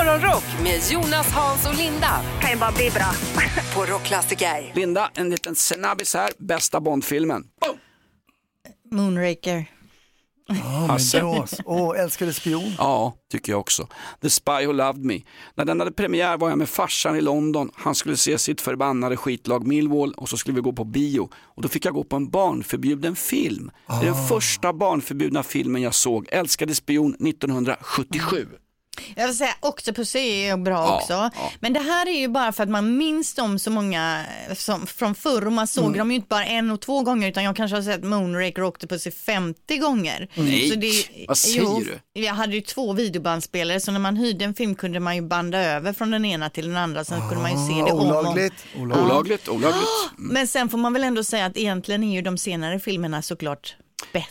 Morgonrock med Jonas, Hans och Linda. Kan ju bara bli bra. På Rockklassiker. Linda, en liten snabbis här. Bästa Bondfilmen. Boom! Moonraker. Hasse? Brås. Åh, älskade spion. Ja, tycker jag också. The Spy Who Loved Me. När den hade premiär var jag med farsan i London. Han skulle se sitt förbannade skitlag Millwall och så skulle vi gå på bio. Och då fick jag gå på en barnförbjuden film. Det är den första barnförbjudna filmen jag såg. Älskade spion 1977. Jag vill säga Octopussy är ju bra Ja, också. ja. Men det här är ju bara för att man minns dem så många som, från förr och man såg Mm. dem ju inte bara en och två gånger utan jag kanske har sett Moonraker och Octopussy 50 gånger. Nej, Så det, vad säger du? Jag hade ju två videobandspelare så när man hyrde en film kunde man ju banda över från den ena till den andra sen kunde man ju se det om och om. Olagligt. olagligt. Olagligt, olagligt. Men sen får man väl ändå säga att egentligen är ju de senare filmerna såklart bättre.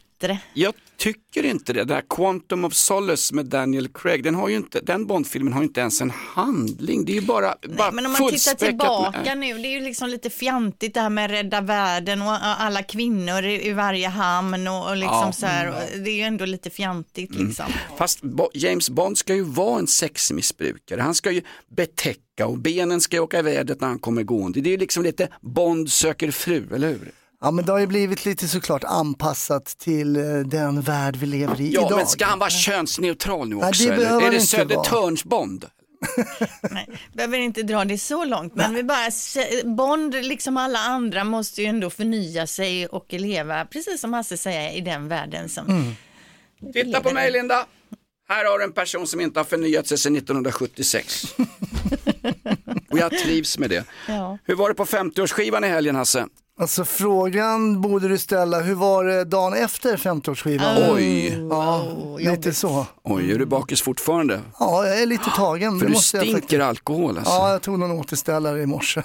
Jag tycker inte det. Det här Quantum of Solace med Daniel Craig, den, har ju inte, den Bondfilmen har ju inte ens en handling. Det är ju bara, bara Men om man tittar tillbaka med- nu, det är ju liksom lite fjantigt det här med rädda världen och alla kvinnor i, i varje hamn och, och liksom Ja. Mm. så här, och det är ju ändå lite fjantigt liksom. Fast Bo- James Bond ska ju vara en sexmissbrukare. Han ska ju betäcka och benen ska åka i vädret när han kommer gående. Det är ju liksom lite Bond söker fru, eller hur? Ja, men det har ju blivit lite såklart anpassat till eh, den värld vi lever i Ja, idag. men ska han vara könsneutral nu Nej, också? det eller? Är det inte Södertörns Bond? Nej, behöver inte dra det så långt, men vi bara, Bond, liksom alla andra, måste ju ändå förnya sig och leva, precis som Hasse säger, i den världen som Mm. Titta på mig Linda. Här har du en person som inte har förnyat sig sedan 1976. och jag trivs med det. Ja. Hur var det på 50-årsskivan i helgen Hasse? Alltså frågan borde du ställa, hur var det dagen efter 50-årsskivan? Oj, Ja, lite så. oj, är du bakis fortfarande? Ja, jag är lite tagen. För det du stinker alkohol alltså. Ja, jag tog någon återställare i morse.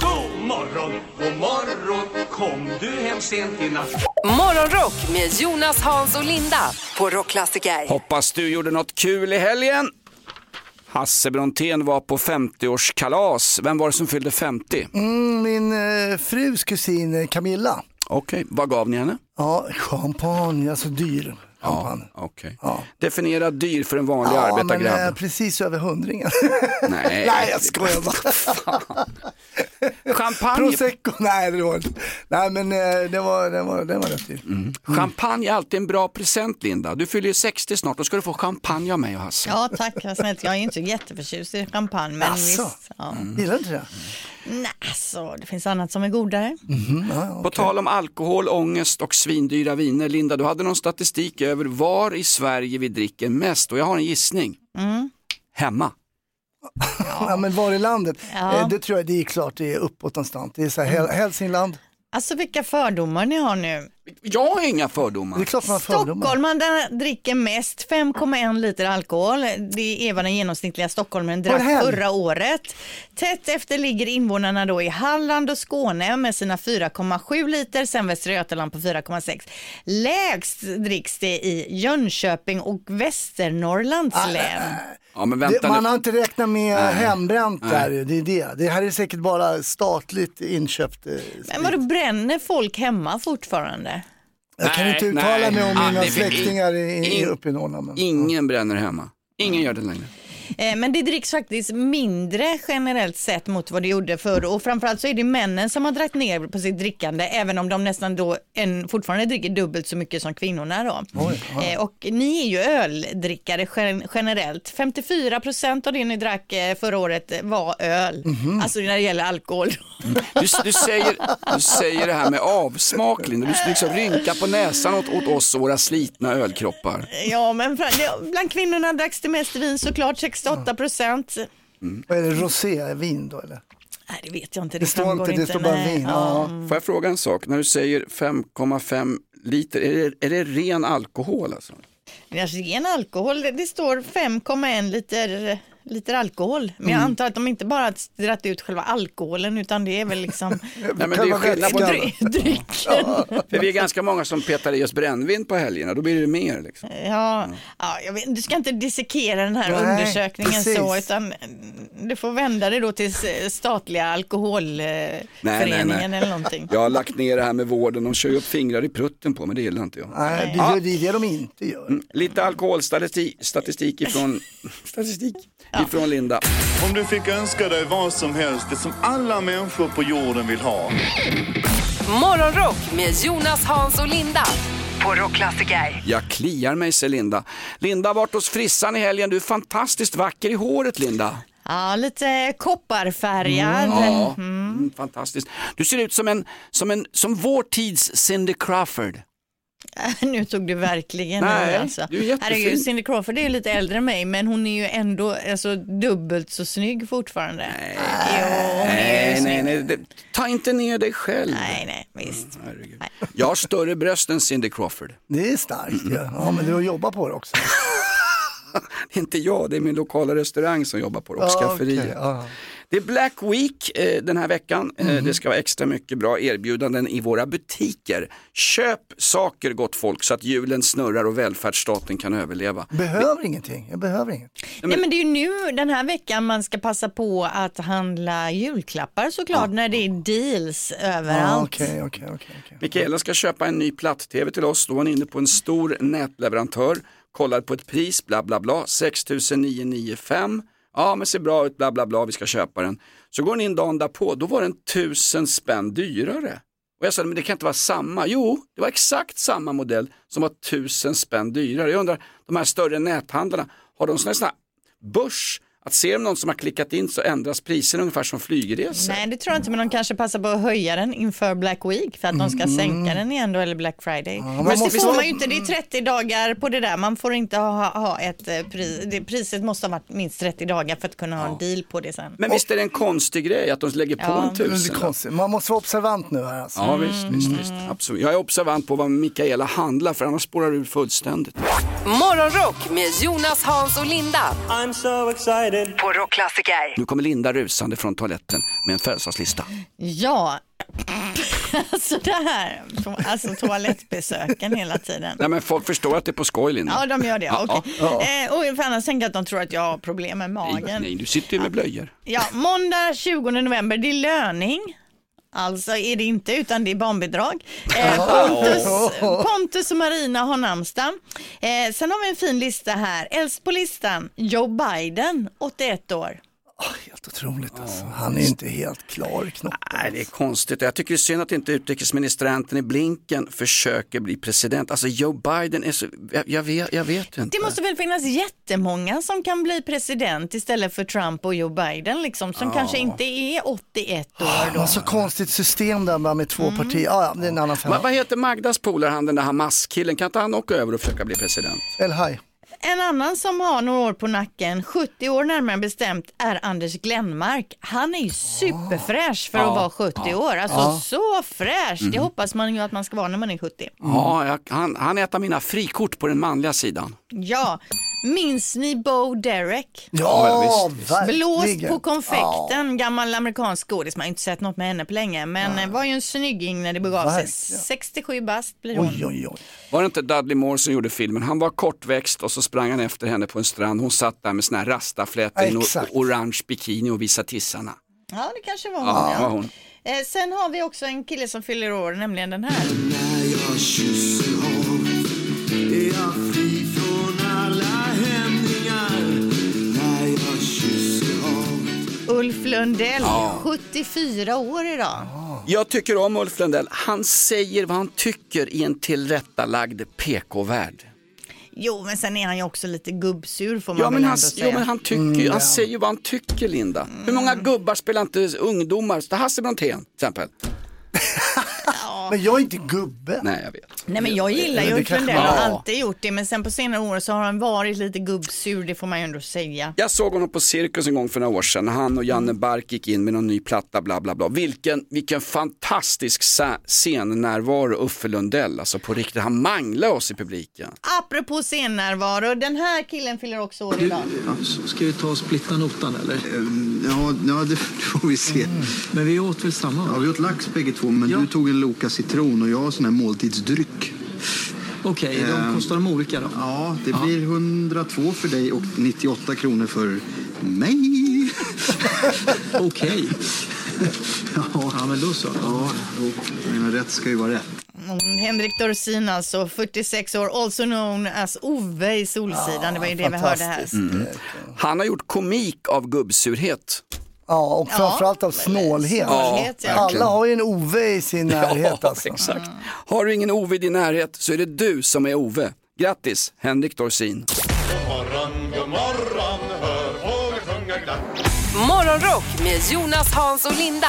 God morgon, god morgon, kom du hem sent i natt? Morgonrock med Jonas, Hans och Linda. På Rockklassiker. Hoppas du gjorde något kul i helgen. Hasse Brontén var på 50-årskalas. Vem var det som fyllde 50? Mm, min eh, frus kusin eh, Camilla. Okej, vad gav ni henne? Ja, champagne, alltså dyr champagne. Okej. Ja. Definiera dyr för en vanlig Ja, men arbetargrabb. eh, precis över hundringen. Nej, Nej, jag skojar bara. Champagne, Prosecco, nej det var inte. Nej men eh, det var, det var, det var rätt dyrt. Mm. champagne är alltid en bra present Linda. Du fyller ju 60 snart, då ska du få champagne av mig och Hasse. Ja tack. Jag är inte jätteförtjust i champagne. Men Asså? visst, ja. Mm. Gillar du inte det? Nej, så det finns annat som är godare. På tal om alkohol, ångest och svindyra viner, Linda, du hade någon statistik över var i Sverige vi dricker mest och jag har en gissning. Hemma. Ja. men var i landet? Ja. Eh, det tror jag det är klart det är uppåt någonstans. Det är så här, Häl- Hälsingland. Alltså vilka fördomar ni har nu. Jag har inga Det är fördomar. klart man har fördomar. Stockholmarna dricker mest, 5,1 liter alkohol. Det är vad den genomsnittliga stockholmaren drack förra året. Tätt efter ligger invånarna då i Halland och Skåne med sina 4,7 liter, sen Västra Götaland på 4,6. Lägst dricks det i Jönköping och Västernorrlands län. Ja, men Det, vänta man nu. har inte räknat med hembränt där, det är det. Det här är säkert bara statligt inköpt eh. Men vadå, bränner folk hemma fortfarande? Jag kan Nej, inte uttala nej. mig om mina släktingar i, uppe i Norrland. Men, Ingen bränner hemma. Ingen gör det längre. Eh, Men det dricks faktiskt mindre generellt sett mot vad det gjorde förr och framförallt så är det männen som har dragit ner på sitt drickande även om de nästan då en, fortfarande dricker dubbelt så mycket som kvinnorna då. Oj. Eh, Och ni är ju öldrickare gen- generellt. 54 procent av det ni drack eh, förra året var öl, Mhm. alltså när det gäller alkohol. Du, du, säger, du säger det här med avsmak, Linda. Du liksom rynkar på näsan åt, åt oss och våra slitna ölkroppar. Ja, men bland kvinnorna dracks det mest vin såklart, 68 procent. Vad är det, rosévin då eller? Nej, det vet jag inte. Det, Det står inte, det står bara vin. Ja. Får jag fråga en sak? När du säger 5,5 liter, är det, är det ren alkohol alltså? Alltså, ren alkohol, det, det står 5,1 liter, liter alkohol. Men Mm. jag antar att de inte bara dratt ut själva alkoholen utan det är väl liksom Nej, men det är Själva skillnad på dry- dry- drycken. För vi är ganska många som petar i oss brännvin på helgerna, då blir det mer. Liksom. Ja, ja, jag vet, du ska inte dissekera den här Nej, undersökningen precis. så utan du får vända dig då till statliga alkoholföreningen eller någonting. Jag har lagt ner det här med vården, de kör ju upp fingrar i prutten på mig, det gillar inte jag. Nej, det, Ja. gör, det är det de inte gör. Lite alkoholstatistik statistik ifrån, statistik ifrån Linda. Om du fick önska dig vad som helst, det som alla människor på jorden vill ha. Morgonrock med Jonas, Hans och Linda på Rockklassiker. Jag kliar mig, säger Linda. Linda har varit hos frissan i helgen. Du är fantastiskt vacker i håret, Linda. Ja, lite kopparfärgad. Ja, mm, fantastiskt. Du ser ut som, en, som, en, som vår tids Cindy Crawford. Nu tog du verkligen Nej, alltså. du är jättefin. Herregud, Cindy Crawford är lite äldre än mig men hon är ju ändå alltså, dubbelt så snygg fortfarande. Nej, jo, Nej, nej, nej. det- Ta inte ner dig själv. nej, nej, visst. Herregud. Nej. Jag har större bröst än Cindy Crawford. Det är starkt ja. ja men du har jobbat på det också. Det är inte jag, det är min lokala restaurang som jobbar på det och skafferiet. okej, ja. Det är Black Week eh, den här veckan. Eh, det ska vara extra mycket bra erbjudanden i våra butiker. Köp saker gott folk så att hjulen snurrar och välfärdsstaten kan överleva. Behöver ingenting, jag behöver inget. Nej, men det är ju nu den här veckan man ska passa på att handla julklappar såklart när det är deals Ja, överallt. Okej, okej, okej. okej. Mikaela ska köpa en ny platt-tv till oss. Då var hon inne på en stor nätleverantör, kollar på ett pris, bla bla bla, 6995. Ja men ser bra ut, bla bla bla, vi ska köpa den. Så går den in dagen därpå, då var den tusen spänn dyrare. Och jag sa, men det kan inte vara samma. Jo, det var exakt samma modell som var tusen spänn dyrare. Jag undrar, de här större näthandlarna, har de sån här börs? Att ser de någon som har klickat in så ändras priserna ungefär som flygresor. Nej det tror jag inte men de kanske passar på att höja den inför Black Week för att de ska sänka den igen då eller Black Friday. men man det får man ju inte, det är 30 dagar på det där. Man får inte ha, ha ett eh, pris, det, priset måste ha varit minst 30 dagar för att kunna ha en deal på det sen. Men visst är det en konstig grej att de lägger på Ja. en tusen? Man måste vara observant nu här alltså. Ja visst, visst, visst, absolut. Jag är observant på vad Mikaela handlar för annars spårar du fullständigt. Morgonrock med Jonas, Hans och Linda I'm so excited. På Rockklassiker. Nu kommer Linda rusande från toaletten med en födelsedagslista. Ja, alltså det här, alltså toalettbesöken hela tiden. Nej men folk förstår att det är på skoj Linda. Ja, de gör det. Ja, Okej. Eh, och för annars tänker jag att de tror att jag har problem med nej, magen. nej, du sitter ju med blöjor. Ja, måndag 20 november, det är löning. Alltså är det inte, utan det är barnbidrag. Eh, Pontus, Pontus och Marina har namnsdag. Eh, sen har vi en fin lista här. Äldst på listan, Joe Biden, 81 år. Helt otroligt alltså. Han är inte helt klar i knoppen. Nej, det är konstigt. Jag tycker det är synd att inte utrikesminister Anthony Blinken försöker bli president. Alltså Joe Biden är så, jag, jag, vet, jag vet inte. Det måste väl finnas jättemånga som kan bli president istället för Trump och Joe Biden liksom, som kanske inte är 81 år då. Alltså konstigt system där bara med två Mm. partier. Ja, ja, det är en annan Va, femma. vad heter Magdas polare, han den där Hamas-killen, kan inte han åka över och försöka bli president? El Haj. En annan som har några år på nacken, 70 år närmare bestämt, är Anders Glenmark. Han är ju superfräsch för att vara 70 år. Alltså så fräsch. Det hoppas man ju att man ska vara när man är 70. Ja, jag, han, han är ett av mina frikort på den manliga sidan. Ja, minns ni Bo Derek? Ja, Ja. Blåst på konfekten, gammal amerikansk skådis. Man har inte sett något med henne på länge, men eh, var ju en snygging när det begav sig. Verkligen. 67 bast blir hon. Oj, oj, oj. Var det inte Dudley Moore som gjorde filmen? Han var kortväxt och så sprang han efter henne på en strand. Hon satt där med såna här rastaflätor Exakt. orange bikini och visade tissarna. Ja, det kanske var hon. Ja, Ja, var hon. Eh, sen har vi också en kille som fyller år, nämligen den här. Ulf Lundell, 74 år idag. Jag tycker om Ulf Lundell. Han säger vad han tycker i en tillrättalagd PK-värld. Jo, men sen är han ju också lite gubbsur får man Ja väl men, ändå han, säga. jo, men han, tycker, han säger ju vad han tycker Linda. Hur många gubbar spelar inte ungdomar? Ta Hasse Brontén till exempel. Men jag är inte gubbe. Nej jag vet. Nej men jag gillar ju Ulf Lundell och har alltid gjort det men sen på senare år så har han varit lite gubbsur, det får man ju ändå säga. Jag såg honom på Cirkus en gång för några år sedan. Han och Janne Bark gick in med någon ny platta bla bla bla. Vilken, vilken fantastisk scennärvaro Uffe Lundell. Alltså på riktigt, han manglade oss i publiken. Apropå scennärvaro, den här killen fyller också år idag. Ja, så ska vi ta och splitta notan eller? Ja, ja, det får vi se. Men vi åt väl samma? Ja, vi åt lax bägge två, men Ja. du tog en Loka citron och jag har sån här måltidsdryck. Okej, de Ehm. kostar de olika då? Ja, det blir 102 för dig och 98 kronor för mig. Okej. Ja, Ja, men då så. ja men rätt ska ju vara rätt. Mm, Henrik Dorsin alltså, 46 år, also known as Ove i Solsidan. det var ju det vi hörde här. fantastiskt. Han har gjort komik av gubbsurhet. Ja, och framförallt av snålhet. snålhet, ja. Alla har ju en Ove i sin närhet Ja, alltså. exakt. Har du ingen Ove i din närhet så är det du som är Ove. Grattis, Henrik Dorsin. Morgonrock med Jonas, Hans och Linda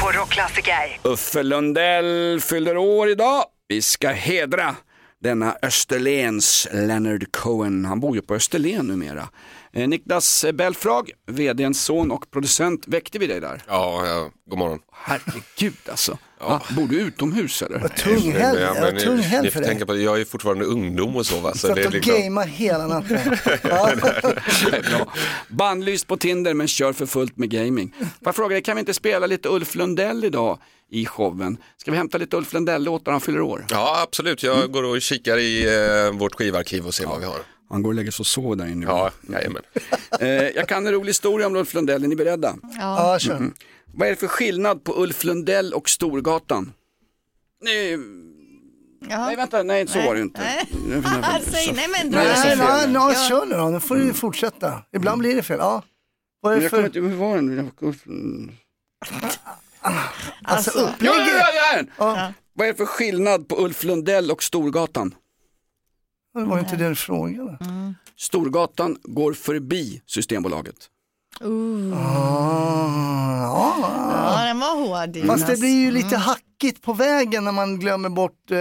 på Rockklassiker. Uffe Lundell fyller år idag. Vi ska hedra denna Österlens Leonard Cohen. Han bor ju på Österlen numera. Eh, Niklas Belfrag, vdns son och producent, väckte vi dig där? Ja, ja, god morgon. Herregud alltså. Va? Bor du utomhus eller? Tung helg, Ja, ja, tung helg för tänka på det, jag är fortfarande ungdom och så va. Så Satt det är och liksom, gamea hela natten. Ja. Bannlyst på Tinder men kör för fullt med gaming. Får jag fråga dig, kan vi inte spela lite Ulf Lundell idag i showen? Ska vi hämta lite Ulf Lundell-låtar han fyller år? ja, absolut. Jag Mm. går och kikar i eh, vårt skivarkiv och ser vad vi har. Han går och lägger sig och sover där inne. Ja, jajamän. Eh, jag kan en rolig historia om Ulf Lundell, är ni beredda? Ja, kör. Mm. Vad är det för skillnad på Ulf Lundell och Storgatan? Nej, Ja. nej vänta, nej så var det inte. Nej. Nej, nej, Säg nej men dra Nej, Nej, nej, nej, Ja. kör nu då, nu får du fortsätta. Ibland blir det fel. Ja. Vad är det för, inte, hur var den? Mm. alltså Alltså. Ja, ja, upplägget? ja, ja, den. Ja. Vad är det för skillnad på Ulf Lundell och Storgatan? Det var inte den frågan. Storgatan går förbi Systembolaget. Ah, ja. Ja, den var hård. Fast det blir ju lite hackigt på vägen när man glömmer bort eh,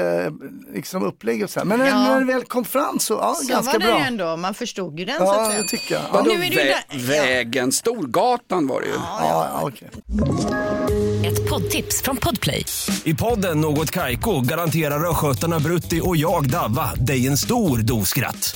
liksom upplägget och så här. Men när, Ja. när det väl kom fram så, ja, Så ganska var det bra. ändå, man förstod ju den så att Ja, säga. det tycker jag. Ja, nu är vä- där- vägen? Storgatan var det ju. ja, ja, okej. Ett poddtips från Podplay. I podden Något Kaiko garanterar östgötarna Brutti och jag, Davva, dig en stor dos skratt.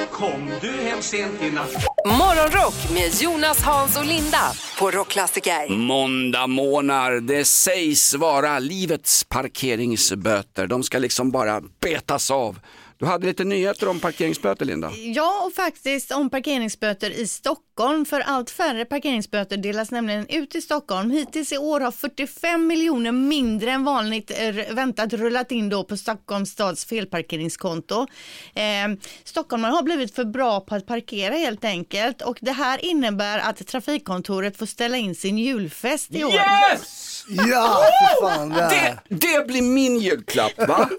kom du hem sent i natt? Morgonrock med Jonas, Hans och Linda på Rockklassiker. Måndag månar, det sägs vara livets parkeringsböter. De ska liksom bara betas av. Du hade lite nyheter om parkeringsböter Linda. Ja, och faktiskt om parkeringsböter i Stockholm. För allt färre parkeringsböter delas nämligen ut i Stockholm. Hittills i år har 45 miljoner mindre än vanligt väntat rullat in då på Stockholms stads felparkeringskonto. Eh, Stockholmare har blivit för bra på att parkera helt enkelt och det här innebär att trafikkontoret får ställa in sin julfest i år. Yes! Ja, för fan. Det. Det, det blir min julklapp va?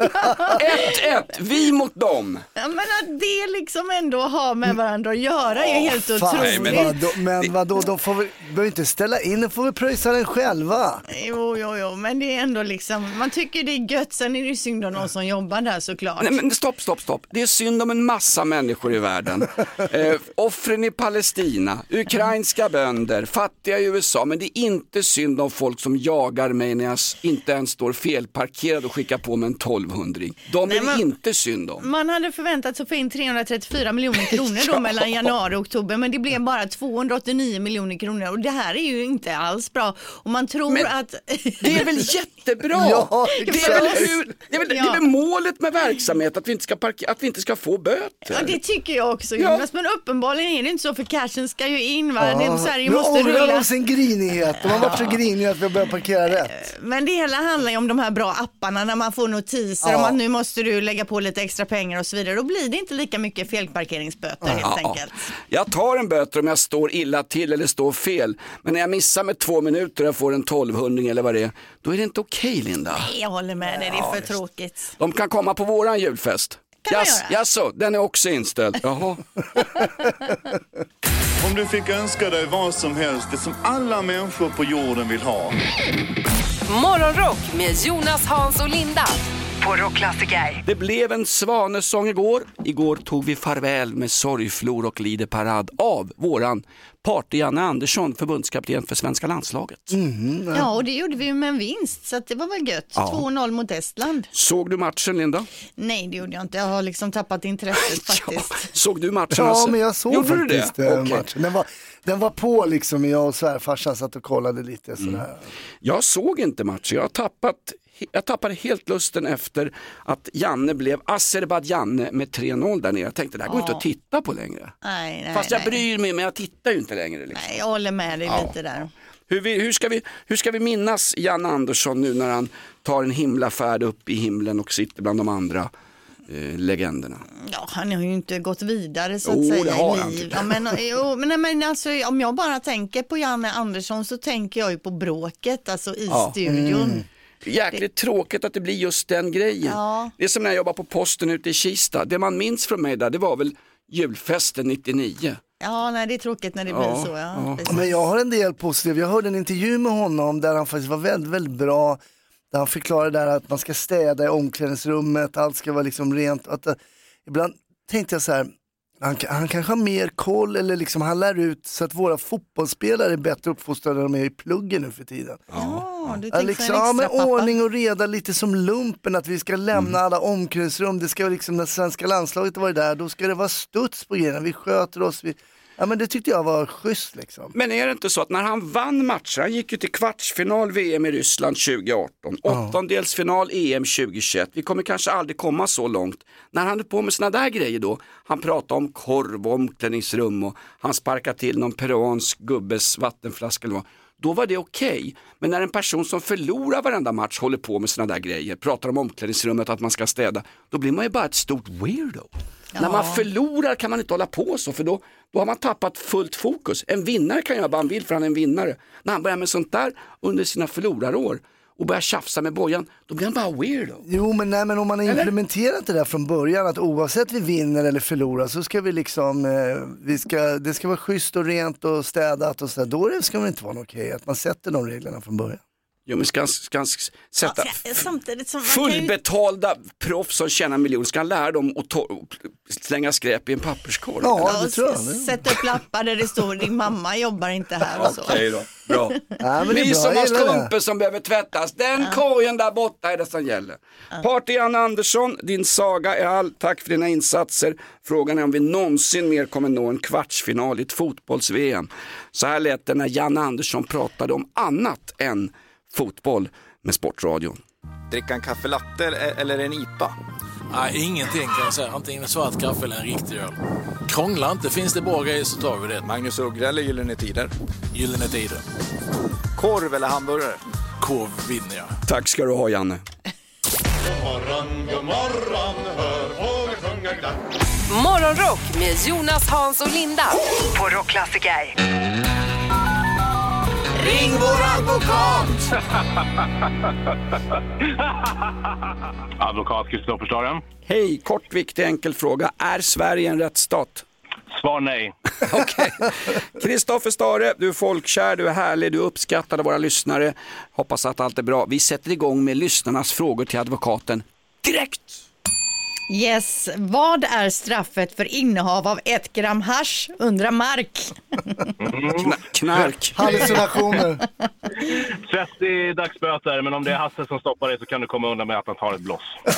1-1, vi mot dem. Ja, men att det liksom ändå har med varandra att göra är helt Fan, otroligt. men- vadå, men vadå, de får väl, behöver inte ställa in, de får väl pröjsa den själva. Jo, jo, jo, men det är ändå liksom, man tycker det är gött, sen är det ju synd om någon som jobbar där såklart. Nej, men stopp, stopp, stopp. Det är synd om en massa människor i världen. Eh, offren i Palestina, ukrainska bönder, fattiga i USA. Men det är inte synd om folk som jagar mig när jag inte ens står felparkerad och skickar på mig en 1200 De är Nej, det men- inte synd om. Man hade förväntat sig att få in 334 miljoner kronor då mellan januari och oktober, men det blev bara 289 miljoner kronor och det här är ju inte alls bra. Och man tror Men att... Det är väl jättebra? Ja, det, är väl hur, det, är väl, det Ja. är väl målet med verksamhet, att vi inte ska, parker, att vi inte ska få böter. Ja, det tycker jag också Ja. Jonas, men uppenbarligen är det inte så för cashen ska ju in. Va? Det, Ja. Sverige nu måste ångrar rulla. de sin grinighet. De har varit så griniga att vi har börjat parkera rätt. Men det hela handlar ju om de här bra apparna när man får notiser Ja. om att nu måste du lägga på lite extra pengar och så vidare. Då blir det inte lika mycket felparkeringsböter helt Ja, enkelt. Jag tar en böter om jag står illa till eller står fel. Men när jag missar med två minuter och jag får en 1200 eller vad det är, då är det inte okej Linda. Jag håller med dig, det är för tråkigt. De kan komma på våran julfest. Kan man Jas, göra? jaså, den är också inställd. Jaha. Om du fick önska dig vad som helst, det som alla människor på jorden vill ha. Morgonrock med Jonas, Hans och Linda på Rockklassiker. Det blev en svanesång igår. Igår tog vi farväl med sorgflor och lideparad av våran Party-Janne Andersson, förbundskapten för svenska landslaget. Ja, och det gjorde vi ju med en vinst, så att det var väl gött. Ja. 2-0 mot Estland. Såg du matchen Linda? Nej, det gjorde jag inte. Jag har liksom tappat intresset faktiskt. Såg du matchen Ja, men jag såg Gjorde du faktiskt det? eh, Okej. matchen. Den var, den var på liksom, jag och svärfarsan satt och kollade lite sådär. Jag såg inte matchen, jag har tappat jag tappade helt lusten efter att Janne blev Azerbajdzjan med 3-0 där nere. Jag tänkte det här går inte Ja. att titta på längre. Nej, nej, Fast jag nej. bryr mig, men jag tittar ju inte längre. Liksom. Nej, jag håller med dig Ja. lite där. Hur, vi, hur, ska vi, hur ska vi minnas Janne Andersson nu när han tar en himlafärd upp i himlen och sitter bland de andra eh, legenderna? Ja, han har ju inte gått vidare så Jo, att säga det har i han, liv. tycker Ja, men, jo, men, nej, men alltså, om jag bara tänker på Janne Andersson så tänker jag ju på bråket, alltså i Ja. studion. Mm. Jäkligt tråkigt att det blir just den grejen. Ja. Det är som när jag jobbade på posten ute i Kista. Det man minns från mig där, det var väl julfesten 99. Ja, nej, det är tråkigt när det Ja, blir så. Ja. ja. Men jag har en del positivt. Jag hörde en intervju med honom där han faktiskt var väldigt, väldigt bra. Där han förklarade där att man ska städa i omklädningsrummet, allt ska vara liksom rent. Att, eh, ibland tänkte jag så här, han, han kanske har mer koll eller liksom han lär ut så att våra fotbollsspelare är bättre uppfostrade än de är i pluggen nu för tiden. Ja, du Ja, tänker liksom, ja, men pappa. ordning och reda, lite som lumpen, att vi ska lämna alla omklädningsrum. Det ska liksom när svenska landslaget varit där, då ska det vara studs på grejerna. Vi sköter oss. Vi... Ja, men det tyckte jag var schysst liksom. Men är det inte så att när han vann matcher, han gick ju till kvartsfinal VM i Ryssland 2018, åttondelsfinal EM 2021, vi kommer kanske aldrig komma så långt. När han är på med såna där grejer då, han pratar om korv och omklädningsrum och han sparkar till någon peruansk gubbes vattenflaska eller vad. Då var det okej, men när en person som förlorar varenda match håller på med såna där grejer, pratar om omklädningsrummet, att man ska städa, då blir man ju bara ett stort weirdo. När man förlorar kan man inte hålla på så för då, då har man tappat fullt fokus. En vinnare kan göra vad han vill för han är en vinnare. När han börjar med sånt där under sina förlorarår och börjar tjafsa med Bojan, då blir han bara weirdo. Jo, men, nej, men om man har implementerat det där från början, att oavsett vi vinner eller förlorar så ska vi liksom, eh, vi ska, det ska vara schysst och rent och städat och sådär. Då ska det inte vara okej att man sätter de reglerna från början. Jo men ska han, ska han s- sätta Ja, samtidigt som kan ju... fullbetalda proffs som tjänar miljoner, ska han lära dem att slänga skräp i en papperskorg? Ja, Ja, det tror jag. Sätta upp lappar där det står din mamma jobbar inte här och så. Okej då, bra. Ja, men det är Ni bra, som har strumpor som behöver tvättas, den korgen där borta är det som gäller. Party Anna Andersson, din saga är all. Tack för dina insatser. Frågan är om vi någonsin mer kommer nå en kvartsfinal i ett fotbolls-VM. Så här lät det när Janne Andersson pratade om annat än fotboll med Sportradion. Dricka en kaffe latte eller- en IPA? Nej, ingenting kan jag säga. Antingen en svart kaffe eller en riktig öl. Krångla inte. Finns det bra grejer så tar vi det. Magnus Uggla eller Gyllene Tider? Gyllene Tider. Korv eller hamburgare? Korv vinner jag. Tack ska du ha Janne. Morgonrock med Jonas, Hans och Linda på Rockklassiker. Ring vår advokat! Advokat Kristoffer Staren. Hej, kort, viktig, enkel fråga. Är Sverige en rättsstat? Svar nej. Kristoffer Stare, du är folkkär, du är härlig, du är uppskattad av våra lyssnare. Hoppas att allt är bra. Vi sätter igång med lyssnarnas frågor till advokaten direkt. Yes, vad är straffet för innehav av ett gram hasch undrar Mark? Kna- knark. Hallucinationer. 30 dagsböter, men om det är Hasse som stoppar dig så kan du komma undan med att han tar ett bloss.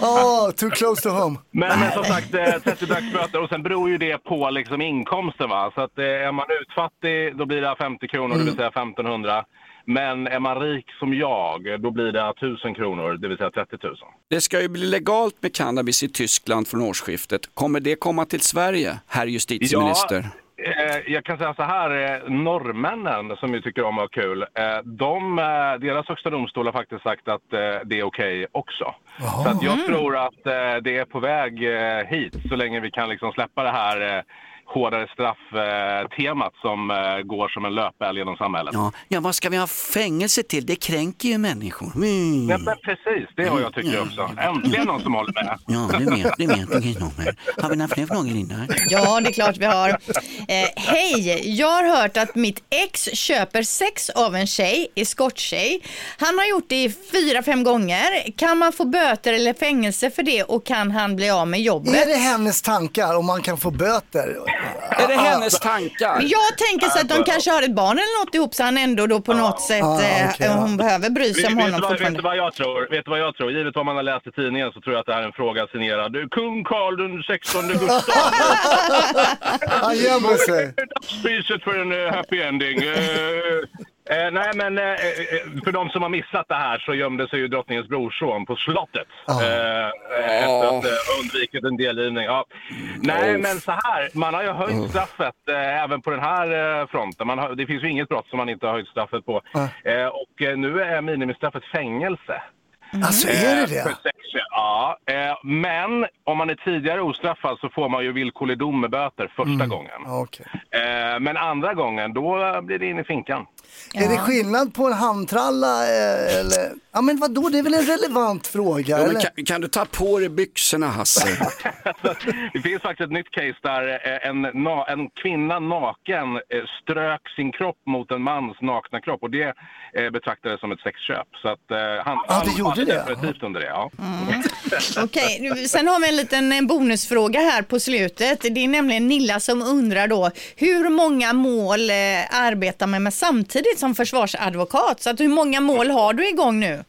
Oh, too close to home. Men, men som sagt, eh, 30 dagsböter och sen beror ju det på liksom inkomsten. Va? Så att, eh, är man utfattig då blir det 50 kronor, det vill säga 1500. Men är man rik som jag, då blir det 1000 kronor, det vill säga 30 000. Det ska ju bli legalt med cannabis i Tyskland från årsskiftet. Kommer det komma till Sverige, herr justitieminister? Eh, jag kan säga så här, eh, norrmännen som ju tycker om att ha kul, eh, de, deras högsta domstol har faktiskt sagt att det är okej också. Så att jag tror att det är på väg hit så länge vi kan liksom släppa det här hårdare straff-temat som eh, går som en löpeld genom samhället. Ja, ja, vad ska vi ha fängelse till? Det kränker ju människor. Mm. Nej, men precis, det har jag tycker också. Äntligen någon som håller med. Ja, det vet, det vet Kristoffer. Har vi några fler frågor Linda? Ja, det är klart vi har. Eh, Hej, jag har hört att mitt ex köper sex av en tjej, eskorttjej. Han har gjort det i fyra, fem gånger. Kan man få böter eller fängelse för det och kan han bli av med jobbet? Är det hennes tankar om man kan få böter? Är det hennes tankar? Jag tänker så att de kanske har ett barn eller något ihop så han ändå då på något sätt, Ah, eh, okej, hon behöver bry sig om vet, honom du vad, vet du fortfarande. vad jag tror? Vet du vad jag tror? Givet vad man har läst i tidningen så tror jag att det här är en fråga signerad kung Carl den 16 Gustav. Han gömmer sig. Priset för en eh, happy ending. Eh, eh, nej, men eh, eh, för de som har missat det här så gömde sig ju drottningens brorson på slottet. Ah. Eh, efter att eh, undvikit en delgivning. Ja. Nej, Oh. men så här. Man har ju höjt straffet eh, även på den här fronten. Har, det finns ju inget brott som man inte har höjt straffet på. Eh, och nu är minimistraffet fängelse. Alltså är det det? Ja, men om man är tidigare ostraffad så får man ju villkorlig dom med böter första Mm. gången. Eh, men andra gången, då blir det in i finkan. Är det skillnad på en handtralla eh, eller? Ja men vadå, det är väl en relevant fråga? Ja, kan, kan du ta på dig byxorna Hasse? det finns faktiskt ett nytt case där eh, en, en kvinna naken eh, strök sin kropp mot en mans nakna kropp och det betraktades som ett sexköp. Så att, han, Ja, det gjorde det. definitivt under det. Ja. Okej, nu- sen har vi en liten bonusfråga här på slutet. Det är nämligen Nilla som undrar då hur många mål arbetar man med samtidigt som försvarsadvokat? Så att hur många mål har du igång nu?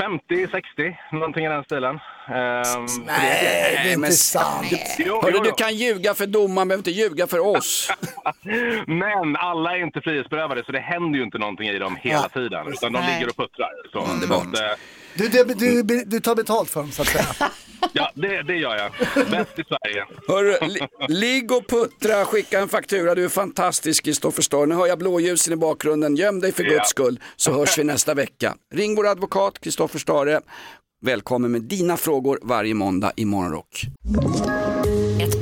50, 60, någonting i den stilen. Ehm, Nej, det är inte sant. Jo, Hörru, jo, du jo. kan ljuga för domaren, behöver inte ljuga för oss. Men alla är inte frihetsberövade så det händer ju inte någonting i dem hela Ja. tiden. Utan de Nej. ligger och puttrar. Så, Underbart. så att, eh, Du, du, du, du tar betalt för dem så att säga. ja, det, det gör jag. Bäst i Sverige. Hörru, li, ligg och puttra, skicka en faktura. Du är fantastisk Kristoffer Starr. Nu hör jag blåljusen i bakgrunden. Göm dig för Ja. guds skull så hörs vi nästa vecka. Ring vår advokat Kristoffer Stare. Välkommen med dina frågor varje måndag i Morgonrock.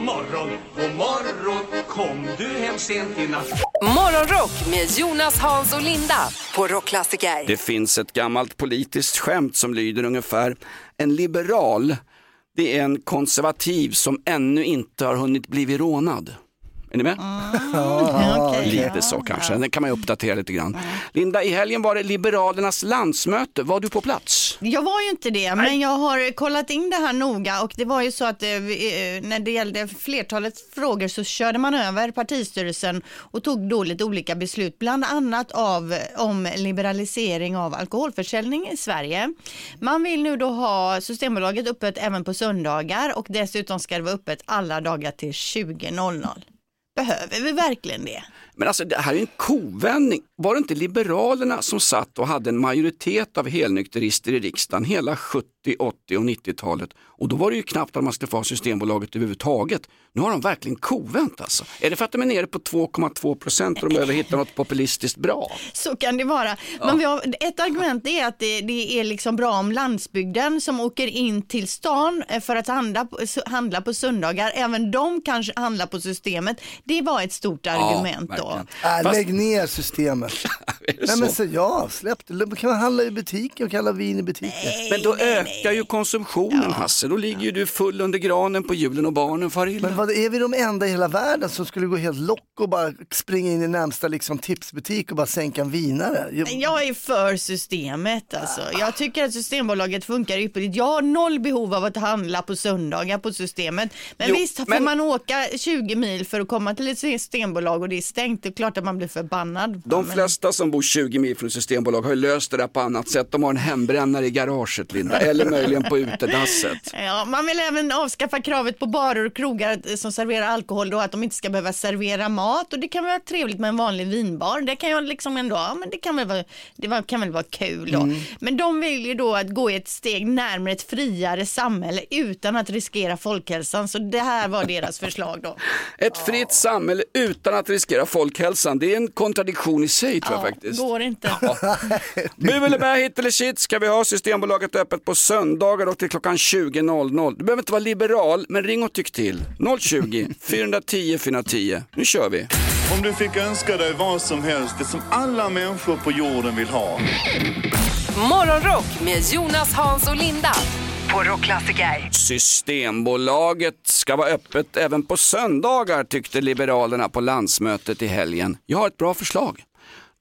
Morgon, god morgon, kom du hem sent i natt? Morgonrock med Jonas, Hans och Linda på Rockklassiker. Det finns ett gammalt politiskt skämt som lyder ungefär En liberal, det är en konservativ som ännu inte har hunnit bli rånad. Är ni med? Okej. Lite så kanske, den kan man ju uppdatera lite grann. Linda, i helgen var det Liberalernas landsmöte. Var du på plats? Jag var ju inte det, men jag har kollat in det här noga och det var ju så att eh, eh, när det gällde flertalet frågor så körde man över partistyrelsen och tog då lite olika beslut, bland annat av, om liberalisering av alkoholförsäljning i Sverige. Man vill nu då ha Systembolaget öppet även på söndagar och dessutom ska det vara öppet alla dagar till 20.00. Behöver vi verkligen det? Men alltså det här är en kovändning. Var det inte Liberalerna som satt och hade en majoritet av helnykterister i riksdagen hela 70, 80 och 90-talet? Och då var det ju knappt att man skulle få ha Systembolaget överhuvudtaget. Nu har de verkligen kovänt alltså. Är det för att de är nere på 2,2 procent och de behöver hitta något populistiskt bra? Så kan det vara. Men vi har, ett argument är att det, det är liksom bra om landsbygden som åker in till stan eh, för att handla, på- handla på söndagar, även de kanske handlar på systemet. Det var ett stort argument då. Äh, Fast- Lägg ner systemet. Nej, men så? ja, släpp det. Då kan man handla i butiken och kalla vin i butiken. Men då ökar ju konsumtionen Hasse. Då ligger ju du full under granen på julen och barnen far illa. Men vad, är vi de enda i hela världen som skulle gå helt lock och bara springa in i närmsta liksom, tipsbutik och bara sänka en vinare? Jag- Jag är för systemet alltså. Jag tycker att Systembolaget funkar ypperligt. Jag har noll behov av att handla på söndagar på systemet. Men Jo, visst får men- man åka 20 mil för att komma till ett systembolag och det är stängt. Det är klart att man blir förbannad. De flesta som bor bor 20 mil från Systembolag har ju löst det där på annat sätt. De har en hembrännare i garaget Linda, eller möjligen på utedasset. Ja, man vill även avskaffa kravet på barer och krogar som serverar alkohol då att de inte ska behöva servera mat och det kan vara trevligt med en vanlig vinbar. Det kan jag liksom ändå, ja men det kan väl vara, det kan väl vara kul då. Men de vill ju då att gå ett steg närmare ett friare samhälle utan att riskera folkhälsan så det här var deras förslag då. Ett fritt samhälle utan att riskera folkhälsan, det är en kontradiktion i sig tror jag faktiskt. Går inte. Bu eller bä, hit eller shit ska vi ha Systembolaget öppet på söndagar och till klockan 20.00. Du behöver inte vara liberal, men ring och tyck till. 020 410 410. Nu kör vi. Om du fick önska dig vad som helst, det som alla människor på jorden vill ha. Morgonrock med Jonas, Hans och Linda på Rockklassiker. Systembolaget ska vara öppet även på söndagar tyckte Liberalerna på landsmötet i helgen. Jag har ett bra förslag.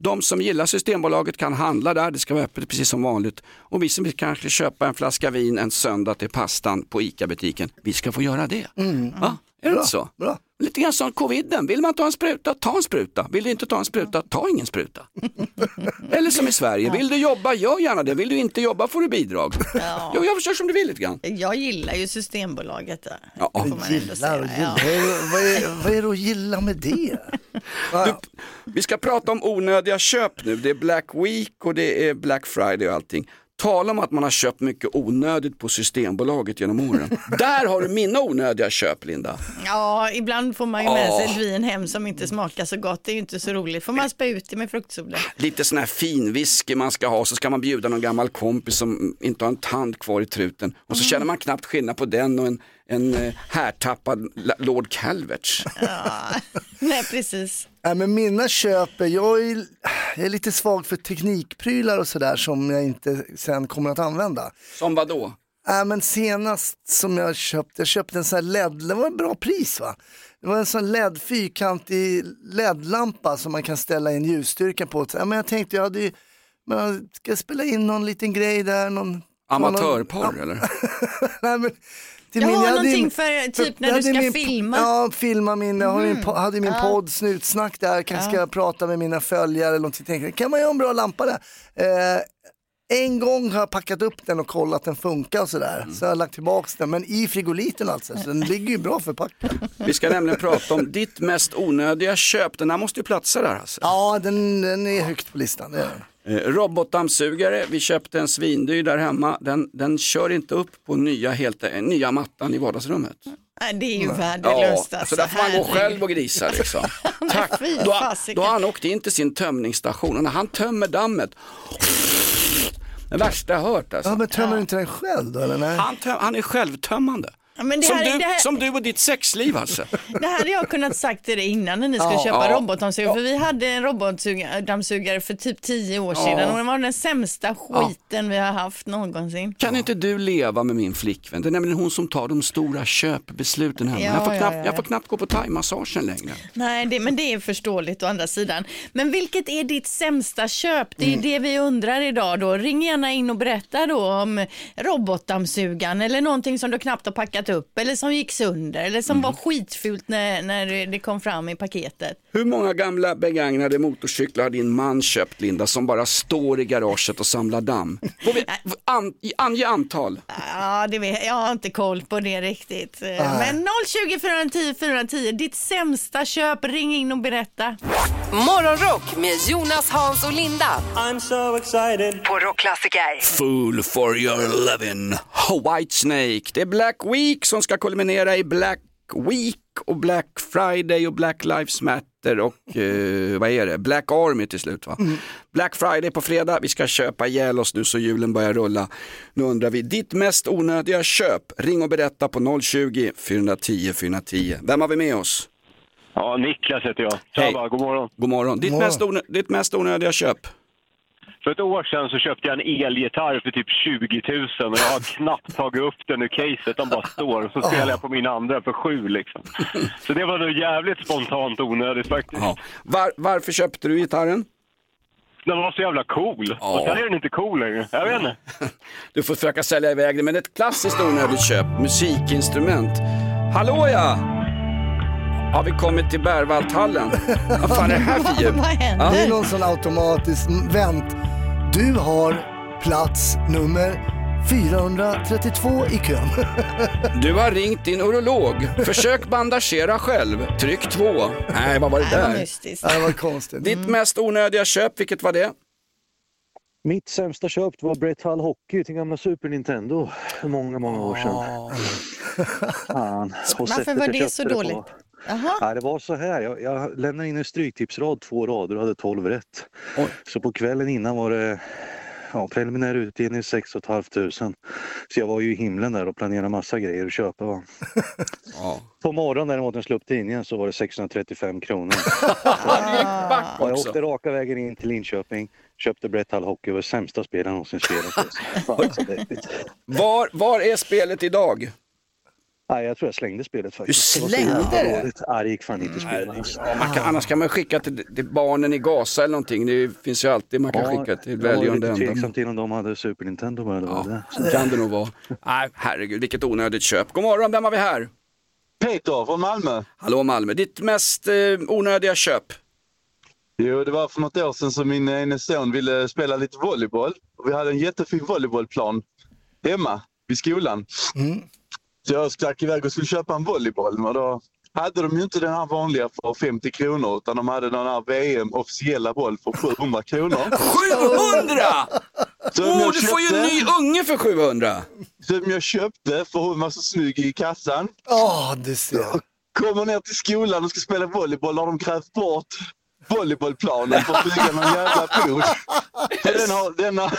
De som gillar Systembolaget kan handla där, det ska vara öppet precis som vanligt. Och vi som vill kanske köpa en flaska vin en söndag till pastan på ICA-butiken, vi ska få göra det. Va? Är det Bra, så? bra. Lite grann som coviden, vill man ta en spruta, ta en spruta. Vill du inte ta en spruta, ta ingen spruta. Eller som i Sverige, vill du jobba, gör gärna det. Vill du inte jobba får du bidrag. Ja. Jo, jag försöker som du vill lite grann. Jag gillar ju Systembolaget där. Ja. får man Gillar och säga. gillar. Ja. Vad, är, vad, är, vad är det att gilla med det? Du, vi ska prata om onödiga köp nu. Det är Black Week och det är Black Friday och allting. Tala om att man har köpt mycket onödigt på Systembolaget genom åren. Där har du mina onödiga köp, Linda. Ja, ibland får man ju med sig ett vin hem som inte smakar så gott. Det är ju inte så roligt. Får man spä ut det med fruktsoda? Lite sån här fin whisky man ska ha, så ska man bjuda någon gammal kompis som inte har en tand kvar i truten. Och så känner man knappt skillnad på den och en, en eh, härtappad Lord Calverts. Nej, precis. Nej, men mina köp, är- jag är, jag är lite svag för teknikprylar och sådär som jag inte sen kommer att använda. Som vad då? Nej, men senast som jag köpte, jag köpte en sån här LED, det var en bra pris va? Det var en sån LED, fyrkantig LED-lampa som man kan ställa in ljusstyrkan på. Ja, men jag tänkte, jag hade ju, men ska jag spela in någon liten grej där? Någon, Amatörporr någon, eller? Nej, men, till jag hade någonting min- för typ när jag du ska min- filma. Ja, filma min, jag har min, hade min Ja. podd Snutsnack där, kanske Ja. ska jag prata med mina följare eller någonting. Tänkte, kan man göra en bra lampa där? Eh, en gång har jag packat upp den och kollat den funkar och sådär. Så jag har lagt tillbaka den, men i frigoliten alltså. Så den ligger ju bra förpackad. Vi ska nämligen prata om ditt mest onödiga köp. Den här måste ju platsa där alltså. Ja, den, den är högt på listan. Det är Robotdammsugare, vi köpte en svindyr där hemma. Den, den kör inte upp på nya, helt, eh, nya mattan i vardagsrummet. Det är ju Ja, värdelöst. alltså. så där får man gå själv och grisa liksom. Tack. Då, då har han åkt in till sin tömningsstation och när han tömmer dammet, det värsta jag hört alltså. Ja, men tömmer du inte den själv då eller? Nej? Han, töm, han är självtömmande. Ja, men det som, här- du, det här- som du och ditt sexliv alltså. Det här hade jag kunnat sagt till dig innan när ni skulle Ja. köpa Ja. robotdammsugare. För vi hade en robotdammsugare för typ tio år Ja. sedan och den var den sämsta skiten vi har haft någonsin. Kan inte du leva med min flickvän? Det är nämligen hon som tar de stora köpbesluten hemma. Ja, jag, får ja, knappt, ja. jag får knappt gå på thaimassagen längre. Nej, det, men det är förståeligt å andra sidan. Men vilket är ditt sämsta köp? Det är Mm. det vi undrar idag då. Ring gärna in och berätta då om robotdammsugaren eller någonting som du knappt har packat upp eller som gick sönder eller som Mm. var skitfult när, när det kom fram i paketet. Hur många gamla begagnade motorcyklar har din man köpt Linda som bara står i garaget och samlar damm? Vi an, ange antal? Ja, det vet, jag har inte koll på det riktigt. Eh, Men 020 410 410, ditt sämsta köp, ring in och berätta. Morgonrock med Jonas, Hans och Linda. I'm so excited. På Rockklassiker. Fool for your lovin' White Snake. Det är Black Week som ska kulminera i Black Week och Black Friday och Black Lives Matter och eh, vad är det? Black Army till slut va? Black Friday på fredag, vi ska köpa ihjäl oss nu så julen börjar rulla. Nu undrar vi, ditt mest onödiga köp? Ring och berätta på 020 410 410. Vem har vi med oss? Ja, Niklas heter jag. Hej. Tjaba, god morgon. God morgon. Ditt, God morgon. Mest, ditt mest onödiga köp? För ett år sedan så köpte jag en elgitarr för typ 20 000 och jag har knappt tagit upp den ur caset, den bara står. Och så spelar jag på min andra för sju liksom. Så det var nog jävligt spontant onödigt faktiskt. Var, varför köpte du gitarren? Den var så jävla cool. Och sen är den inte cool längre. Jag vet inte. Du får försöka sälja iväg det, men ett klassiskt onödigt köp, musikinstrument. Hallå ja! Har vi kommit till Berwaldhallen? Vad fan är det här för ljud? Vad händer? Det är någon sån automatisk, vänt. Du har plats nummer 432 i kön. Du har ringt din urolog. Försök bandagera själv. Tryck två. Nej, vad var det Nej, där? mystiskt. Det var konstigt. Ditt mest onödiga köp, vilket var det? Mitt sämsta köp var Brett Hull Hockey till gamla Super Nintendo för många, många år sedan. Fan. Och Varför var det så på- dåligt? Jaha. Nej, det var så här, jag, jag lämnade in en stryktipsrad, två rader och hade 12 rätt. Så på kvällen innan var det ja, preliminär utdelning 6 500. Så jag var ju i himlen där och planerade massa grejer att köpa. Va? På morgonen däremot när jag slog upp tidningen så var det 635 kronor. och jag åkte raka vägen in till Linköping, köpte Brett Hull Hockey var sämsta spelaren någonsin spelat. Var, var är spelet idag? Nej, jag tror jag slängde spelet faktiskt. Du Det var så slängde det? Nej, det gick fan inte att spela. Alltså. Ja, man kan, annars kan man skicka till, till barnen i Gaza eller någonting. Det finns ju alltid man kan skicka till jag var välgörande lite ändamål. tveksam till om de hade Super Nintendo bara. Det. Så kan det nog vara. Nej, herregud, vilket onödigt köp. God morgon, vem har vi här? Peter från Malmö. Hallå Malmö, ditt mest eh, onödiga köp? Jo, det var för något år sedan som min ene son ville spela lite volleyboll. Vi hade en jättefin volleybollplan hemma vid skolan. Så jag stack iväg och skulle köpa en volleyboll. Och då hade de ju inte den här vanliga för 50 kronor utan de hade den här VM officiella boll för 700 kronor. 700! Så om Oh, jag du får ju en ny unge för 700! Som jag köpte för hon var så snygg i kassan. Ja, du ser. Kommer ner till skolan och ska spela volleyboll har de grävt bort volleybollplanen för att bygga någon jävla pool. Den har, den har,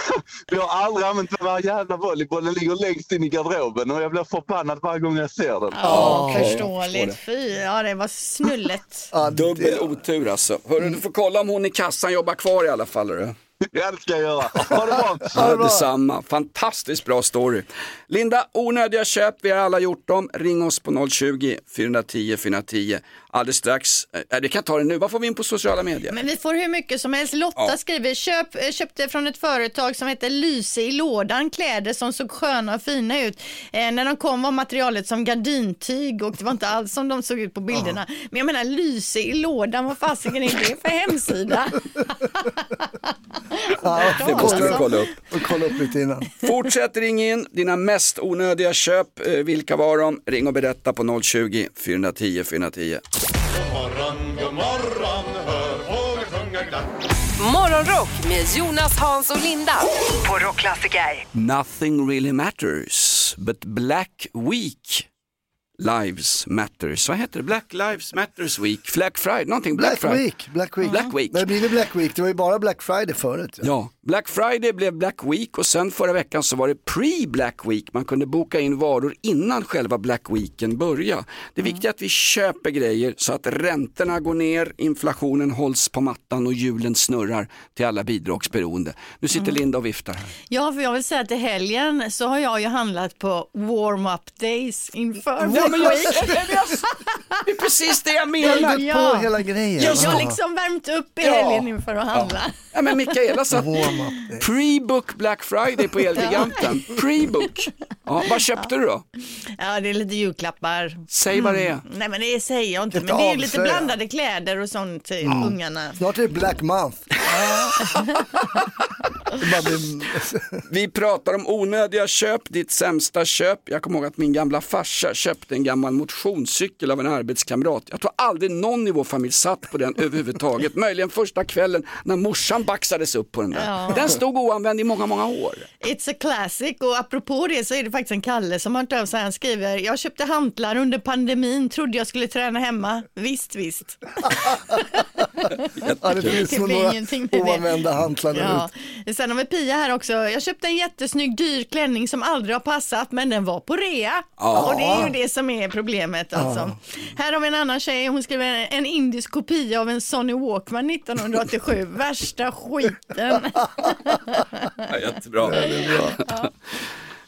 vi har aldrig använt den här jävla volleybollen, ligger längst in i garderoben och jag blir förbannad varje gång jag ser den. Ja, förståeligt. Fy, ja det var snullet. Dubbel otur alltså. Hörru, du får kolla om hon i kassan jobbar kvar i alla fall. Hörru. Ja, det ska jag göra. Ha det bra! Ja, detsamma. Fantastiskt bra story. Linda, onödiga köp, vi har alla gjort dem. Ring oss på 020 410 410. Alldeles strax, äh, vi kan ta det nu, vad får vi in på sociala medier? Men vi får hur mycket som helst. Lotta Ja. skriver, Köp, eh, köpte från ett företag som heter Lyse i lådan kläder som såg sköna och fina ut. Eh, när de kom var materialet som gardintyg och det var inte alls som de såg ut på bilderna. Men jag menar Lyse i lådan, vad fasiken är det för hemsida? Ja, Det måste vi kolla upp. Och kolla upp lite innan. Fortsätt ring in dina mest onödiga köp. Eh, Vilka var de? Ring och berätta på 020 410 410. God morgon, god morgon, hör fåglar sjunga glatt. Morgonrock med Jonas, Hans och Linda på Rockklassiker. Nothing really matters, but Black Week Lives Matters. Vad heter det? Black Lives Matters Week, Black Friday, någonting. Black, Black Friday. Week, Black Week. Black Week. Men det blir det Black Week, det var ju bara Black Friday förut. Ja, Black Friday blev Black Week och sen förra veckan så var det pre-Black Week. Man kunde boka in varor innan själva Black Weeken började. Det viktiga är att vi köper grejer så att räntorna går ner, inflationen hålls på mattan och hjulen snurrar till alla bidragsberoende. Nu sitter Linda och viftar här. Ja, för jag vill säga att i helgen så har jag ju handlat på warm-up days inför Ja, Black men jag- Week. Det är precis det jag menar. Eldat på hela grejen. Jag Ja. har liksom värmt upp i Ja. helgen inför att handla. Ja, men Mikaela satt pre-book Black Friday på Elgiganten. Pre-book. Ja, vad köpte du då? Ja, det är lite julklappar. Säg vad det är. Mm. Nej, men det säger jag inte. Men det är lite blandade kläder och sånt till Mm. ungarna. Snart är det Black Month. Vi pratar om onödiga köp, ditt sämsta köp. Jag kommer ihåg att min gamla farsa köpte en gammal motionscykel av en arbetskamrat. Jag tror aldrig någon i vår familj satt på den överhuvudtaget. Möjligen första kvällen när morsan baxades upp på den där. Ja. Den stod oanvänd i många, många år. It's a classic och apropå det så är det faktiskt en Kalle som har hört av sig. Han skriver, jag köpte hantlar under pandemin, trodde jag skulle träna hemma. Visst, visst. Ja, det finns Det nog några oanvända hantlar där Ja. Sen har vi Pia här också. Jag köpte en jättesnygg dyr klänning som aldrig har passat men den var på rea. Ja. Och det är ju det som är problemet alltså. Här har vi en annan tjej, hon skriver en indisk kopia av en Sony Walkman 1987. Värsta skiten. Ja, jättebra.